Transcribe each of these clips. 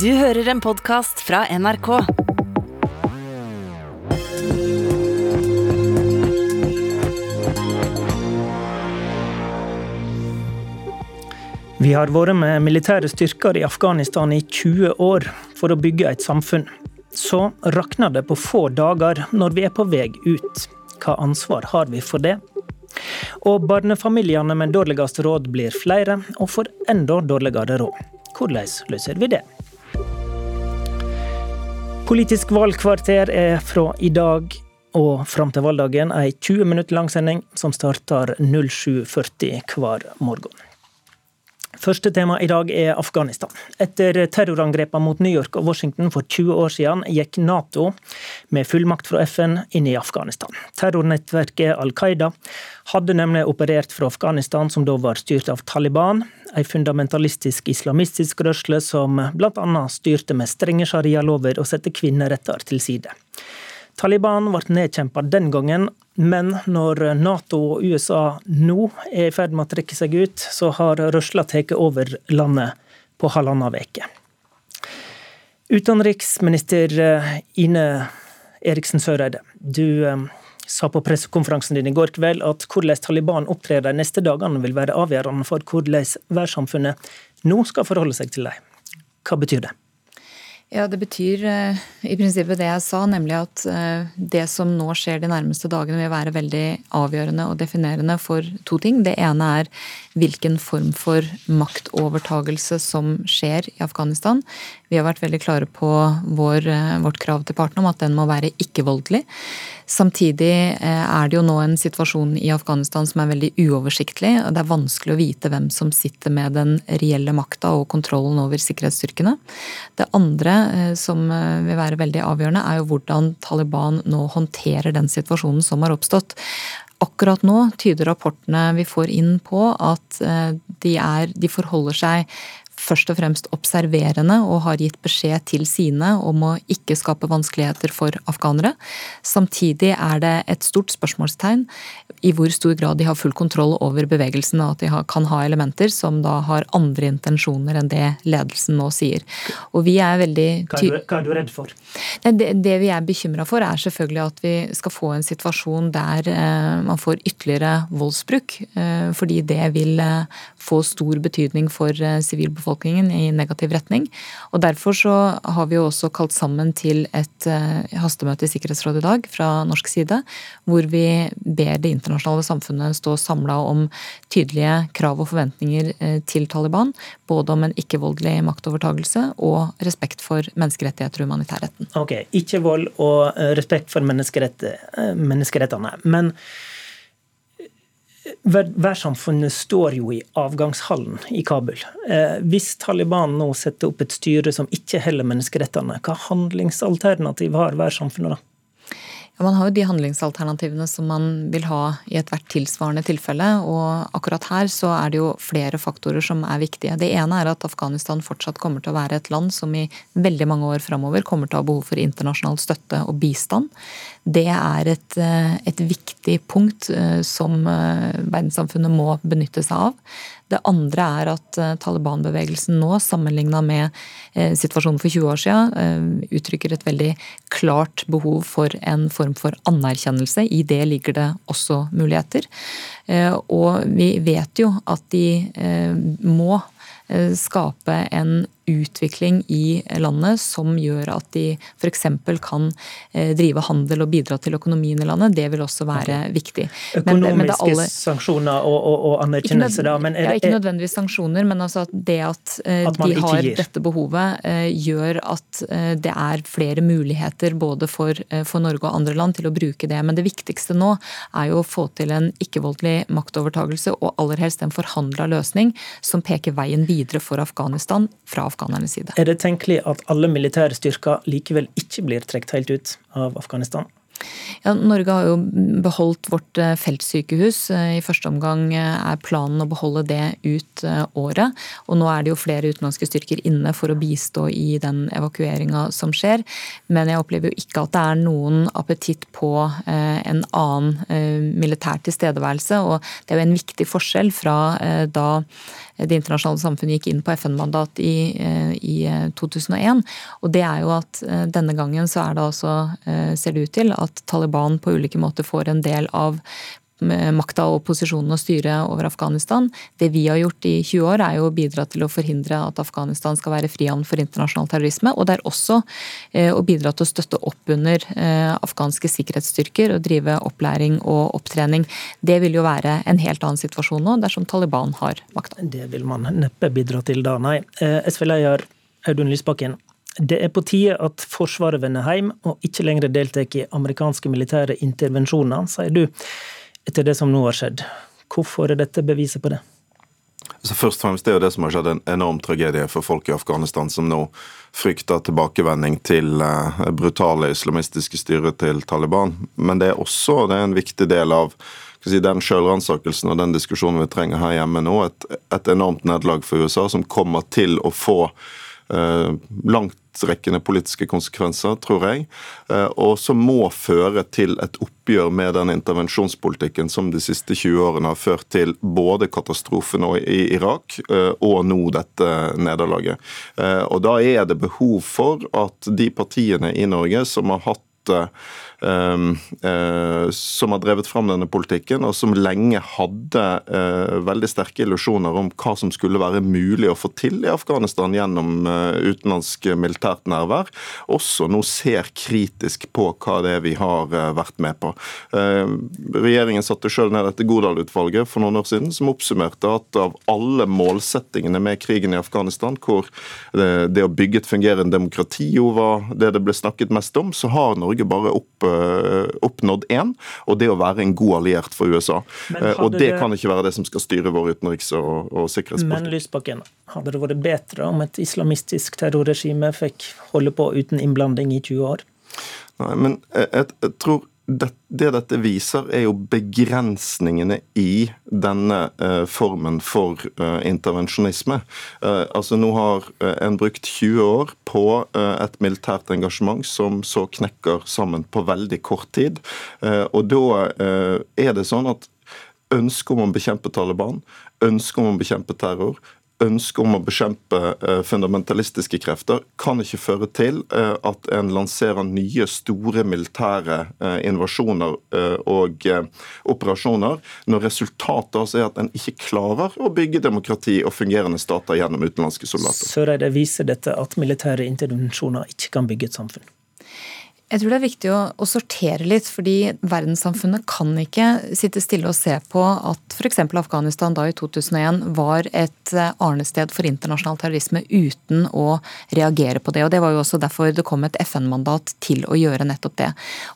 Du hører en podkast fra NRK. Vi har vært med militære styrker i Afghanistan i 20 år for å bygge et samfunn. Så rakner det på få dager når vi er på vei ut. Hva ansvar har vi for det? Og barnefamiliene med dårligst råd blir flere, og får enda dårligere råd. Hvordan løser vi det? Politisk valgkvarter er fra i dag og fram til valgdagen ei 20 minutter lang sending som starter 07.40 hver morgen. Første tema i dag er Afghanistan. Etter terrorangrepene mot New York og Washington for 20 år siden gikk Nato med fullmakt fra FN inn i Afghanistan. Terrornettverket Al Qaida hadde nemlig operert fra Afghanistan, som da var styrt av Taliban, ei fundamentalistisk islamistisk rørsle som bl.a. styrte med strenge sharialover og satte kvinneretter til side. Taliban ble nedkjempa den gangen, men når Nato og USA nå er i ferd med å trekke seg ut, så har rørsla tatt over landet på halvannen uke. Utenriksminister Ine Eriksen Søreide, du eh, sa på pressekonferansen din i går kveld at hvordan Taliban opptrer de neste dagene vil være avgjørende for hvordan verdenssamfunnet nå skal forholde seg til dem. Hva betyr det? Ja, Det betyr uh, i prinsippet det jeg sa, nemlig at uh, det som nå skjer de nærmeste dagene, vil være veldig avgjørende og definerende for to ting. Det ene er hvilken form for maktovertagelse som skjer i Afghanistan. Vi har vært veldig klare på vår, uh, vårt krav til partene om at den må være ikke-voldelig. Samtidig er det jo nå en situasjon i Afghanistan som er veldig uoversiktlig. og Det er vanskelig å vite hvem som sitter med den reelle makta og kontrollen over sikkerhetsstyrkene. Det andre Eh, som eh, vil være veldig avgjørende, er jo hvordan Taliban nå håndterer den situasjonen som har oppstått. Akkurat nå tyder rapportene vi får inn på at eh, de, er, de forholder seg først og fremst observerende og har gitt beskjed til sine om å ikke skape vanskeligheter for afghanere. Samtidig er det et stort spørsmålstegn i hvor stor grad de har full kontroll over bevegelsen, og at de kan ha elementer som da har andre intensjoner enn det ledelsen nå sier. Og vi er veldig Hva er du, hva er du redd for? Det, det vi er bekymra for, er selvfølgelig at vi skal få en situasjon der eh, man får ytterligere voldsbruk, eh, fordi det vil eh, få stor betydning for sivilbefolkningen i negativ retning. Og Derfor så har vi jo også kalt sammen til et eh, hastemøte i Sikkerhetsrådet i dag fra norsk side, hvor vi ber det internasjonale samfunnet stå samla om tydelige krav og forventninger eh, til Taliban. Både om en ikke-voldelig maktovertagelse og respekt for menneskerettigheter og humanitærretten. Ok, Ikke vold og eh, respekt for menneskerettene. Men Verdenssamfunnet står jo i avgangshallen i Kabul. Eh, hvis Taliban nå setter opp et styre som ikke heller menneskerettene, hva handlingsalternativ har verdenssamfunnet da? Ja, man har jo de handlingsalternativene som man vil ha i ethvert tilsvarende tilfelle. Og akkurat her så er det jo flere faktorer som er viktige. Det ene er at Afghanistan fortsatt kommer til å være et land som i veldig mange år framover kommer til å ha behov for internasjonal støtte og bistand. Det er et, eh, et viktig punkt eh, som eh, verdenssamfunnet må benytte seg av. Det andre er at Taliban-bevegelsen nå, sammenligna med situasjonen for 20 år siden, uttrykker et veldig klart behov for en form for anerkjennelse. I det ligger det også muligheter. Og vi vet jo at de må skape en utvikling i landet som gjør at de f.eks. kan eh, drive handel og bidra til økonomien i landet. Det vil også være okay. viktig. Økonomiske men, men alle, sanksjoner og, og, og anerkjennelse, da? Men er, ja, ikke nødvendigvis sanksjoner, men altså at det at, eh, at de har gir. dette behovet, eh, gjør at det er flere muligheter både for, for, Norge og andre land til å bruke det. Men det viktigste nå er jo å få til en ikke-voldelig maktovertagelse, og aller helst en forhandla løsning som peker veien videre for Afghanistan fra Afghanistan afghanernes side. Er det tenkelig at alle militære styrker likevel ikke blir trukket helt ut av Afghanistan? Ja, Norge har jo beholdt vårt eh, feltsykehus. Eh, I første omgang eh, er planen å beholde det ut året. Og nå er det jo flere utenlandske styrker inne for å bistå i den evakueringa som skjer. Men jeg opplever jo ikke at det er noen appetitt på en annen militær tilstedeværelse. Og det er jo en viktig forskjell fra da det internasjonale samfunnet gikk inn på FN-mandat i, i, 2001. Og det er jo at denne gangen så er det altså, ser det ut til, at Taliban på ulike måter får en del av makta og posisjonen og styret over Afghanistan. Det vi har gjort i 20 år, er jo å bidra til å forhindre at Afghanistan skal være frihavn for internasjonal terrorisme. Og det er også eh, å bidra til å støtte opp under eh, afghanske sikkerhetsstyrker og drive opplæring og opptrening. Det vil jo være en helt annen situasjon nå, dersom Taliban har makta. Det vil man neppe bidra til da, nei. Eh, SV-leder Audun Lysbakken, det er på tide at Forsvaret vender hjem og ikke lenger deltar i amerikanske militære intervensjoner, sier du etter det som nå har skjedd. Hvorfor er dette beviset på det? Så først og fremst Det er jo det som har skjedd en enorm tragedie for folk i Afghanistan, som nå frykter tilbakevending til uh, brutale islamistiske styret til Taliban. Men det er også det er en viktig del av si, den selvransakelsen og den diskusjonen vi trenger her hjemme nå. Et, et enormt nederlag for USA som kommer til å få uh, langt vidtrekkende politiske konsekvenser, tror jeg, eh, og som må føre til et oppgjør med den intervensjonspolitikken som de siste 20 årene har ført til både katastrofen i Irak eh, og nå dette nederlaget. Eh, og Da er det behov for at de partiene i Norge som har hatt eh, som har drevet fram denne politikken, og som lenge hadde eh, veldig sterke illusjoner om hva som skulle være mulig å få til i Afghanistan gjennom eh, utenlandsk militært nærvær, også nå ser kritisk på hva det er vi har vært med på. Ehm, regjeringen satte selv ned dette Godal-utvalget for noen år siden, som oppsummerte at av alle målsettingene med krigen i Afghanistan, hvor det å bygge et fungerende demokrati jo var det det ble snakket mest om, så har Norge bare opp Eh, oppnådd én, og det å være en god alliert for USA. Og og det, kan ikke være det som skal styre vår utenriks- og, og sikkerhetspolitikk. Men Lysbakken, hadde det vært bedre om et islamistisk terrorregime fikk holde på uten innblanding i 20 år? Nei, men jeg, jeg, jeg tror det, det, dette viser, er jo begrensningene i denne eh, formen for eh, intervensjonisme. Eh, altså Nå har eh, en brukt 20 år på eh, et militært engasjement som så knekker sammen på veldig kort tid. Eh, og da er det sånn at ønsket om å bekjempe Taliban, ønsket om å bekjempe terror, ønske om å bekjempe eh, fundamentalistiske krefter kan ikke føre til eh, at en lanserer nye, store militære eh, invasjoner og operasjoner, når resultatet altså er at en ikke klarer å bygge demokrati og fungerende stater gjennom utenlandske soldater. Søreide viser dette at militære intervensjoner ikke kan bygge et samfunn. Jeg tror det er viktig å, å, sortere litt, fordi verdenssamfunnet kan ikke sitte stille og se på at f.eks. Afghanistan da i 2001 var et eh, arnested for internasjonal terrorisme uten å reagere på det. og Det var jo også derfor det kom et FN-mandat til å gjøre nettopp det.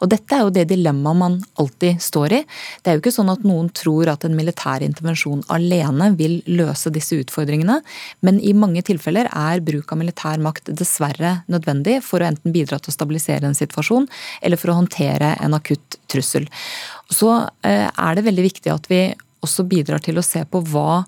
Og Dette er jo det dilemmaet man alltid står i. Det er jo ikke sånn at noen tror at en militær intervensjon alene vil løse disse utfordringene, men i mange tilfeller er bruk av militær makt dessverre nødvendig for å enten bidra til å stabilisere en situasjon situasjon, eller for å håndtere en akutt trussel. Så eh, er det veldig viktig at vi også bidrar til å se på hva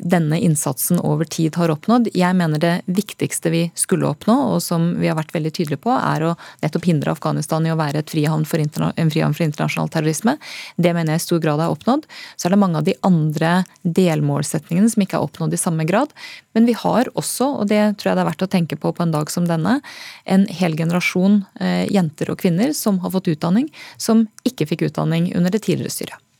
denne innsatsen over tid har oppnådd. Jeg mener det viktigste vi skulle oppnå, og som vi har vært veldig tydelige på, er å nettopp hindre Afghanistan i å være frihavn en frihavn for internasjonal terrorisme. Det mener jeg i stor grad er oppnådd. Så er det mange av de andre delmålsetningene som ikke er oppnådd i samme grad. Men vi har også, og det tror jeg det er verdt å tenke på på en dag som denne, en hel generasjon eh, jenter og kvinner som har fått utdanning, som ikke fikk utdanning under det tidligere styret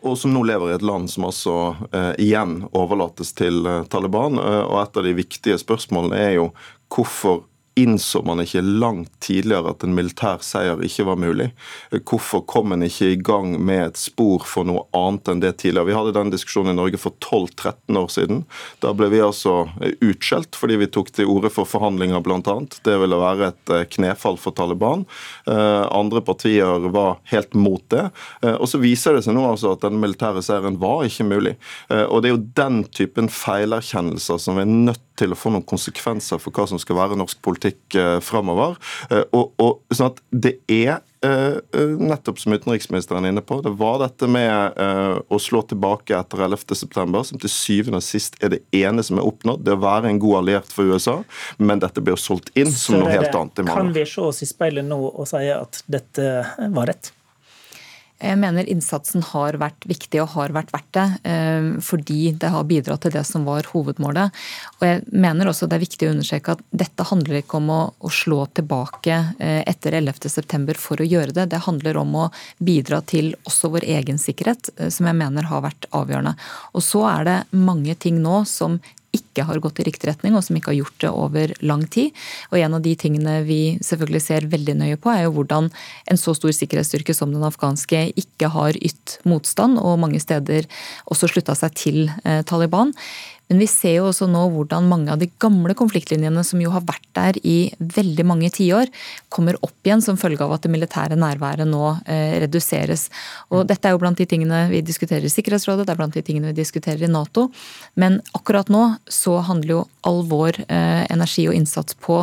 og som nå lever i et land som altså eh, igjen overlates til eh, Taliban. Eh, og et av de viktige spørsmålene er jo hvorfor innså man ikke langt tidligere at en militær seier ikke var mulig? Hvorfor kom en ikke i gang med et spor for noe annet enn det tidligere? Vi hadde den diskusjonen i Norge for 12-13 år siden. Da ble vi altså utskjelt fordi vi tok til orde for forhandlinger, bl.a. Det ville være et eh, knefall for Taliban. Eh, andre partier var helt mot det. Eh, og så viser det seg nå altså at den militære seieren var ikke mulig. Og det er jo den typen feilerkjennelser som er nødt til å få noen konsekvenser for hva som skal være norsk politikk eh, framover. Eh, og, og, sånn at det er eh, nettopp som utenriksministeren er inne på, det var dette med å slå tilbake etter 11.9, som til syvende og sist er det ene som er oppnådd. Det å være en god alliert for USA, men dette blir solgt inn som noe helt annet. Kan vi se oss i speilet nå og si at dette var rett? Jeg mener innsatsen har vært viktig og har vært verdt det, eh, fordi det har bidratt til det som var hovedmålet. Og jeg mener også det er viktig å understreke at dette handler ikke om å, å slå tilbake eh, etter 11.9 for å gjøre det. Det handler om å bidra til også vår egen sikkerhet, eh, som jeg mener har vært avgjørende. Og så er det mange ting nå som ikke har gått i riktig retning, og som ikke har gjort det over lang tid. Og en av de tingene vi selvfølgelig ser veldig nøye på, er jo hvordan en så stor sikkerhetsstyrke som den afghanske ikke har ytt motstand, og mange steder også slutta seg til eh, Taliban. Men vi ser jo også nå hvordan mange av de gamle konfliktlinjene som jo har vært der i veldig mange tiår, kommer opp igjen som følge av at det militære nærværet nå eh, reduseres. Og dette er jo blant de tingene vi diskuterer i Sikkerhetsrådet, det er blant de tingene vi diskuterer i Nato. Men akkurat nå så handler jo all vår eh, energi og innsats på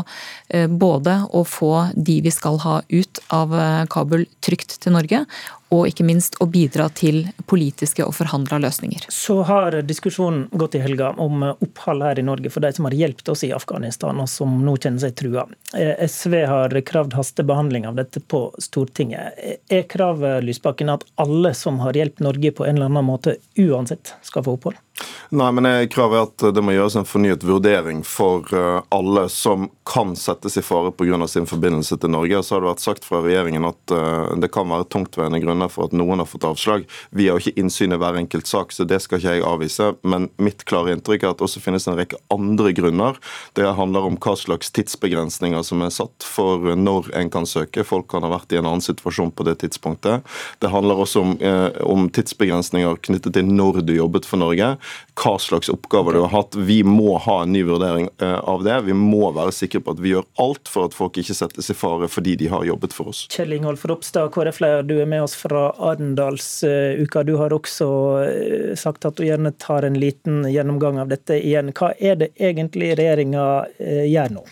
eh, både å få de vi skal ha ut av eh, Kabul trygt til Norge, og ikke minst å bidra til politiske og forhandla løsninger. Så har diskusjonen gått i helga om opphold her i Norge for de som har hjulpet oss i Afghanistan, og som nå kjenner seg trua. Eh, SV har kravd hastebehandling av dette på Stortinget. Er kravet Lysbakken at alle som har hjulpet Norge på en eller annen måte, uansett skal få opphold? Nei, men Kravet er at det må gjøres en fornyet vurdering for eh, alle som kan settes i fare pga. sin forbindelse til Norge. Så har det vært sagt fra regjeringen at eh, det kan være tungtveiende grunner for at noen har fått avslag. Vi har ikke innsyn i hver enkelt sak, så det skal ikke jeg avvise. Men mitt klare inntrykk er at det også finnes en rekke andre grunner. Det handler om hva slags tidsbegrensninger som er satt for når en kan søke. Folk kan ha vært i en annen situasjon på det tidspunktet. Det handler også om, eh, om tidsbegrensninger knyttet til når du jobbet for Norge hva slags oppgaver du har hatt. Vi må ha en ny vurdering eh, av det. Vi må være sikre på at vi gjør alt for at folk ikke settes i fare fordi de har jobbet for oss. Kjell Ingolf Ropstad, KrF-leder, du er med oss fra Arendalsuka. Du har også eh, sagt at du gjerne tar en liten gjennomgang av dette igjen. Hva er det egentlig regjeringa eh, gjør nå?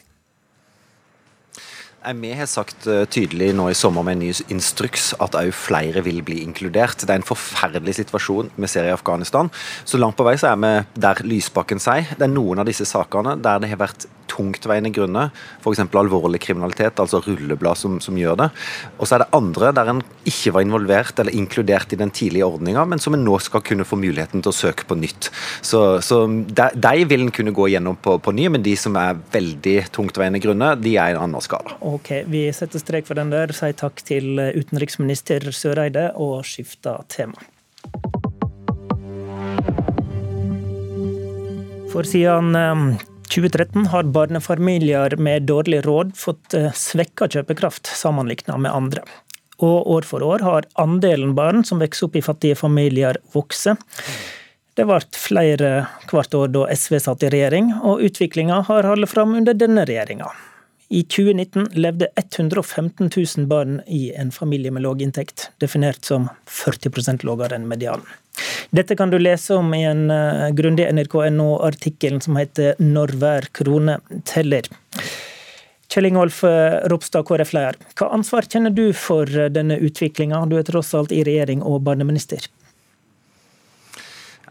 Vi har sagt eh, tydelig nå i sommer med en ny instruks at òg flere vil bli inkludert. Det er en forferdelig situasjon vi ser i Afghanistan. Så langt på vei så er vi der Lysbakken sier. Det er noen av disse sakene der det har vært tungtveiende grunner, f.eks. alvorlig kriminalitet, altså rulleblad som, som gjør det. Og så er det andre der en ikke var involvert eller inkludert i den tidlige ordninga, men som en nå skal kunne få muligheten til å søke på nytt. Så, så de, de, vil en kunne gå gjennom på, på, ny, men de som er veldig tungtveiende grunner, de er i en annen skala. Ok, Vi setter strek for den der. Sier takk til utenriksminister Søreide og skifter tema. For siden 2013 har barnefamilier med dårlig råd fått eh, svekka kjøpekraft sammenlignet med andre. Og år for år har andelen barn som vokser opp i fattige familier, vokst. Det ble flere hvert år da SV satt i regjering, og utviklinga har holdt fram under denne regjeringa. I 2019 levde 115 000 barn i en familie med låg inntekt, definert som 40% lavere enn medianen. Dette kan du lese om i en uh, grundig nrk.no-artikkel som heter 'Når hver krone teller'. Kjell Ingolf eh, Ropstad, KrF-leder. Hva ansvar kjenner du for eh, denne utviklinga? Du er tross alt i regjering og barneminister.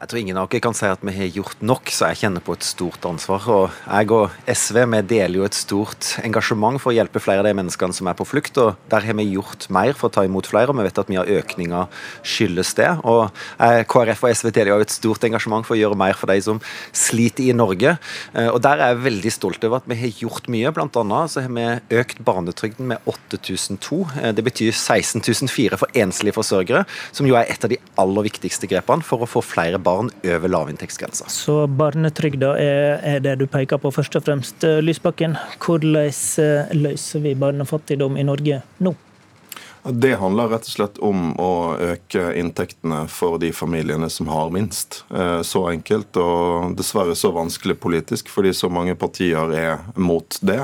Jeg tror ingen av dere kan si at vi har gjort nok, så jeg kjenner på et stort ansvar. Og jeg og SV vi deler jo et stort engasjement for å hjelpe flere av de menneskene som er på flukt. og Der har vi gjort mer for å ta imot flere, og vi vet at mye av økninga skyldes det. Og KrF og SV deler jo et stort engasjement for å gjøre mer for de som sliter i Norge. Eh, og Der er jeg veldig stolt over at vi har gjort mye. Blant annet så har vi økt barnetrygden med 8002. Eh, det betyr 16004 for enslige forsørgere, som jo er et av de aller viktigste grepene for å få flere barn barn over lavinntektsgrensa. Så barnetrygda er, er, det du peker på først og fremst. Lysbakken, hvordan eh, løser vi barnefattigdom i Norge nå? Det handler rett og slett om å øke inntektene for de familiene som har minst. Eh, så enkelt, og dessverre så vanskelig politisk, fordi så mange partier er mot det.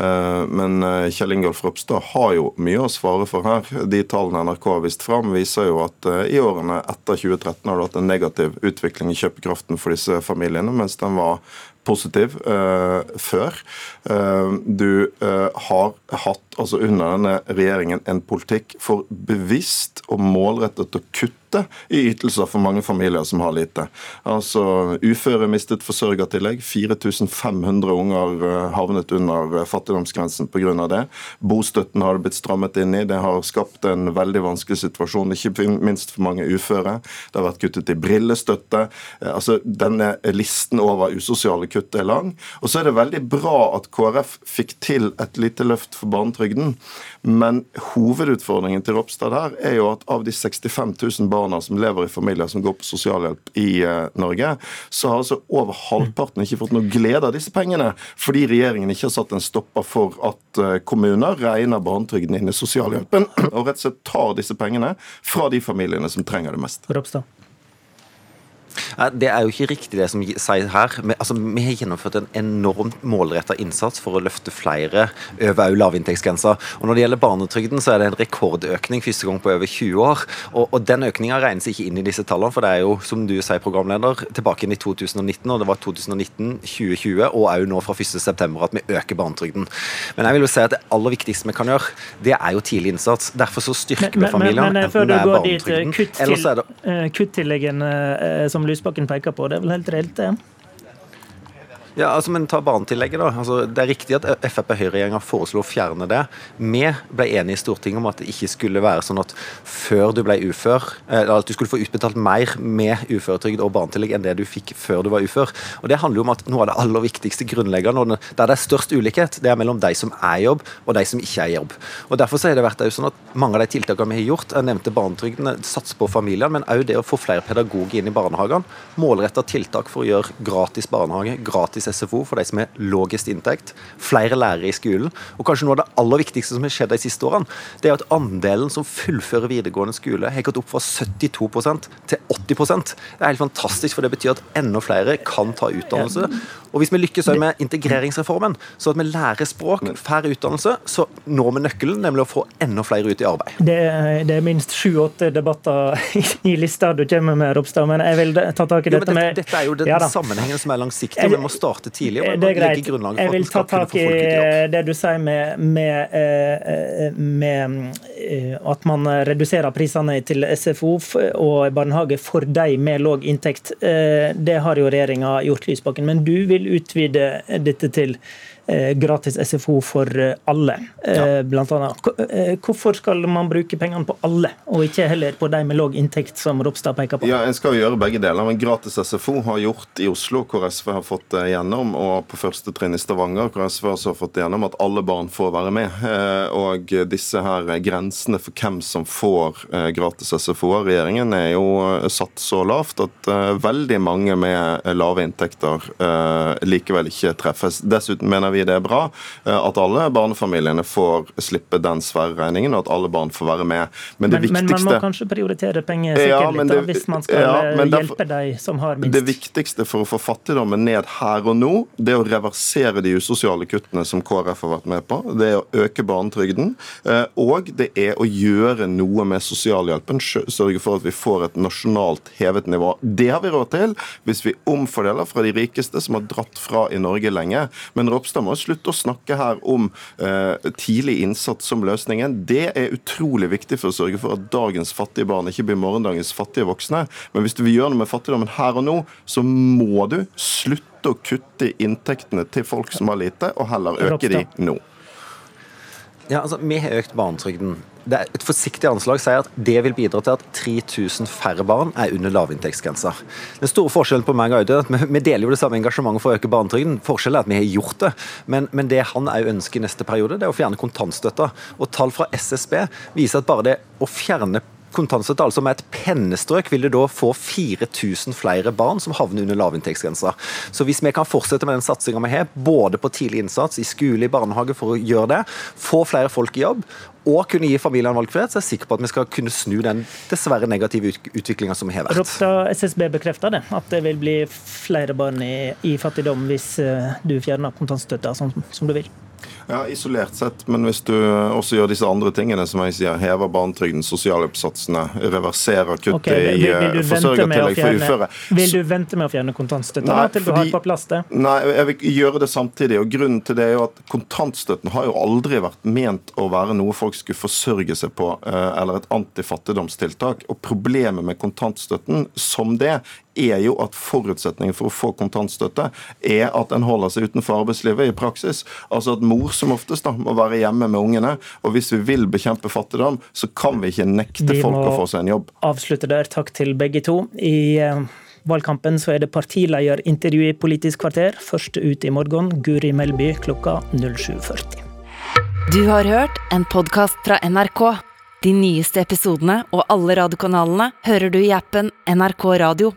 Eh, men eh, Kjell Ingolf Ropstad har jo mye å svare for her. De tallene NRK har vist fram, viser jo at i årene etter 2013 har det hatt en negativ utvikling i kjøpekraften for disse familiene, mens den var positiv uh, før. Uh, du uh, har hatt altså under denne regjeringen en politikk for bevisst og målrettet å kutte kutte i ytelser for mange familier som har lite. Altså, Uføre mistet forsørgertillegg. 4500 unger havnet under fattigdomsgrensen pga. det. Bostøtten har det blitt strammet inn i. Det har skapt en veldig vanskelig situasjon, ikke minst for mange uføre. Det har vært kuttet i brillestøtte. Altså, Denne listen over usosiale kutt er lang. Og så er det veldig bra at KrF fikk til et lite løft for barnetrygden. Men hovedutfordringen til Ropstad her er jo at av de 65 000 barna som lever i familier som går på sosialhjelp i uh, Norge, så har altså over halvparten ikke fått noe glede av disse pengene, fordi regjeringen ikke har satt en stopper for at uh, kommuner regner barnetrygden inn i sosialhjelpen, og rett og slett tar disse pengene fra de familiene som trenger det mest. Ropstad. Det er jo ikke riktig det som sies her. Vi, altså, vi har gjennomført en enormt målretta innsats for å løfte flere over lavinntektsgrensa. Og Når det gjelder barnetrygden, så er det en rekordøkning første gang på over 20 år. Og, og Den økninga regnes ikke inn i disse tallene, for det er jo, som du sier, programleder, tilbake inn i 2019, og det var 2019, 2020 og òg nå fra 1.9. at vi øker barnetrygden. Men jeg vil jo si at det aller viktigste vi kan gjøre, det er jo tidlig innsats. Derfor så styrker vi familiene, enten det er barnetrygden, eller så er det eh, Kuttilleggene eh, Lysbakken peker på. Det er vel helt reelt, det? Ja, altså, men ta barnetillegget, da. Altså, det er riktig at Frp-Høyre-regjeringa foreslo å fjerne det. Vi ble enige i Stortinget om at det ikke skulle være sånn at før du ble ufør, eller at du skulle få utbetalt mer med uføretrygd og barnetillegg enn det du fikk før du var ufør. Og Det handler jo om at noe av det aller viktigste grunnleggende, der det er størst ulikhet, det er mellom de som er i jobb og de som ikke er i jobb. Og Derfor så har det vært det sånn at mange av de tiltakene vi har gjort, jeg nevnte barnetrygden, sats på familiene, men òg det å få flere pedagoger inn i barnehagene. Målretta tiltak for å gjøre gratis barnehage, gratis gratis SFO for de som har lavest inntekt, flere lærere i skolen. Og kanskje noe av det aller viktigste som har skjedd de siste årene, det er at andelen som fullfører videregående skole, har gått opp fra 72% til 80% Det er helt fantastisk, for det betyr at enda flere kan ta utdannelse. Og hvis vi lykkes med integreringsreformen, så at vi lærer språk, får utdannelse, så når vi nøkkelen, nemlig å få enda flere ut i arbeid. Det, det er minst sju-åtte debatter i lista du kommer med, Ropstad, men jeg vil ta tak i dette jo, med Dette er jo den ja, sammenhengen som er langsiktig. Vi må starte starte tidlig. og det er greit. Jeg vil ta tak i det du sier med, med, eh, med, eh, at man reduserer prisene til SFO og barnehage for de med lav inntekt. Eh, det har jo regjeringa gjort, Lysbakken. Men du vil utvide dette til Eh, gratis SFO for eh, alle, eh, ja. blant annet. Hvorfor skal man bruke pengene på alle, og ikke heller på de med lav inntekt, som Ropstad peker på? Ja, En skal jo gjøre begge deler, men gratis SFO har gjort i Oslo, hvor SV har fått det gjennom, og på første trinn i Stavanger, hvor SV også har fått det gjennom, at alle barn får være med. Og disse her grensene for hvem som får gratis SFO av regjeringen, er jo satt så lavt at veldig mange med lave inntekter likevel ikke treffes. Dessuten mener vi det er bra eh, at alle barnefamiliene får slippe den svære regningen, og at alle barn får være med. Men, det men, viktigste... men man må kanskje prioritere penger ja, litt, det, hvis man skal ja, derfor, hjelpe de som har minst. Det viktigste for å få fattigdommen ned her og nå, det er å reversere de usosiale kuttene som KrF har vært med på. Det er å øke barnetrygden. Eh, og det er å gjøre noe med sosialhjelpen. Sørge for at vi får et nasjonalt hevet nivå. Det har vi råd til hvis vi omfordeler fra de rikeste som har dratt fra i Norge lenge. Men Ropstad må slutte å snakke her om eh, tidlig innsats som løsningen. Det er utrolig viktig for å sørge for at dagens fattige barn ikke blir morgendagens fattige voksne. Men hvis du vil gjøre noe med fattigdommen her og nå, så må du slutte å kutte inntektene til folk som har lite, og heller øke de nå. Ja, altså, Vi har økt barnetrygden et forsiktig anslag sier at det vil bidra til at 3000 færre barn er under lavinntektsgrensa. Den store forskjellen på meg og Audun er at vi, deler jo det samme engasjementet for å øke barnetrygden. Forskjellen er at vi har gjort det. Men, men det han òg ønsker i neste periode, det er å fjerne kontantstøtta. Og tall fra SSB viser at bare det å fjerne kontantstøtte, altså med et pennestrøk, vil det da få 4000 flere barn som havner under lavinntektsgrensa. Så hvis vi kan fortsette med den satsinga vi har, både på tidlig innsats, i skole, i barnehage, for å gjøre det, få flere folk i jobb, og kunne gi familiene valgfrihet, så er jeg sikker på at vi skal kunne snu den dessverre negative utviklinga som har vært. Ropstad, SSB bekrefter det, at det vil bli flere barn i, i fattigdom hvis eh, du fjerner kontantstøtta sånn som du vil? Ja, Isolert sett, men hvis du også gjør disse andre tingene, som jeg sier, hever barnetrygden, sosialhjelpssatsene, reverserer kuttet okay, i eh, forsørgertillegg for uføre Vil du vente med å fjerne kontantstøtta til du har på plass det? Nei, jeg vil gjøre det samtidig. og Grunnen til det er jo at kontantstøtten har jo aldri vært ment å være noe folk folk skulle forsørge seg på, eller et antifattigdomstiltak. Og Problemet med kontantstøtten som det er jo at forutsetningen for å få kontantstøtte er at en holder seg utenfor arbeidslivet i praksis. Altså at mor som oftest da må være hjemme med ungene. Og hvis vi vil bekjempe fattigdom, så kan vi ikke nekte vi folk å få seg en jobb. Avslutte der. Takk til begge to. I uh, valgkampen så er det partilederintervju i Politisk kvarter. Første ut i morgen, Guri Melby klokka 07.40. Du har hørt en podkast fra NRK. De nyeste episodene og alle radiokanalene hører du i appen NRK Radio.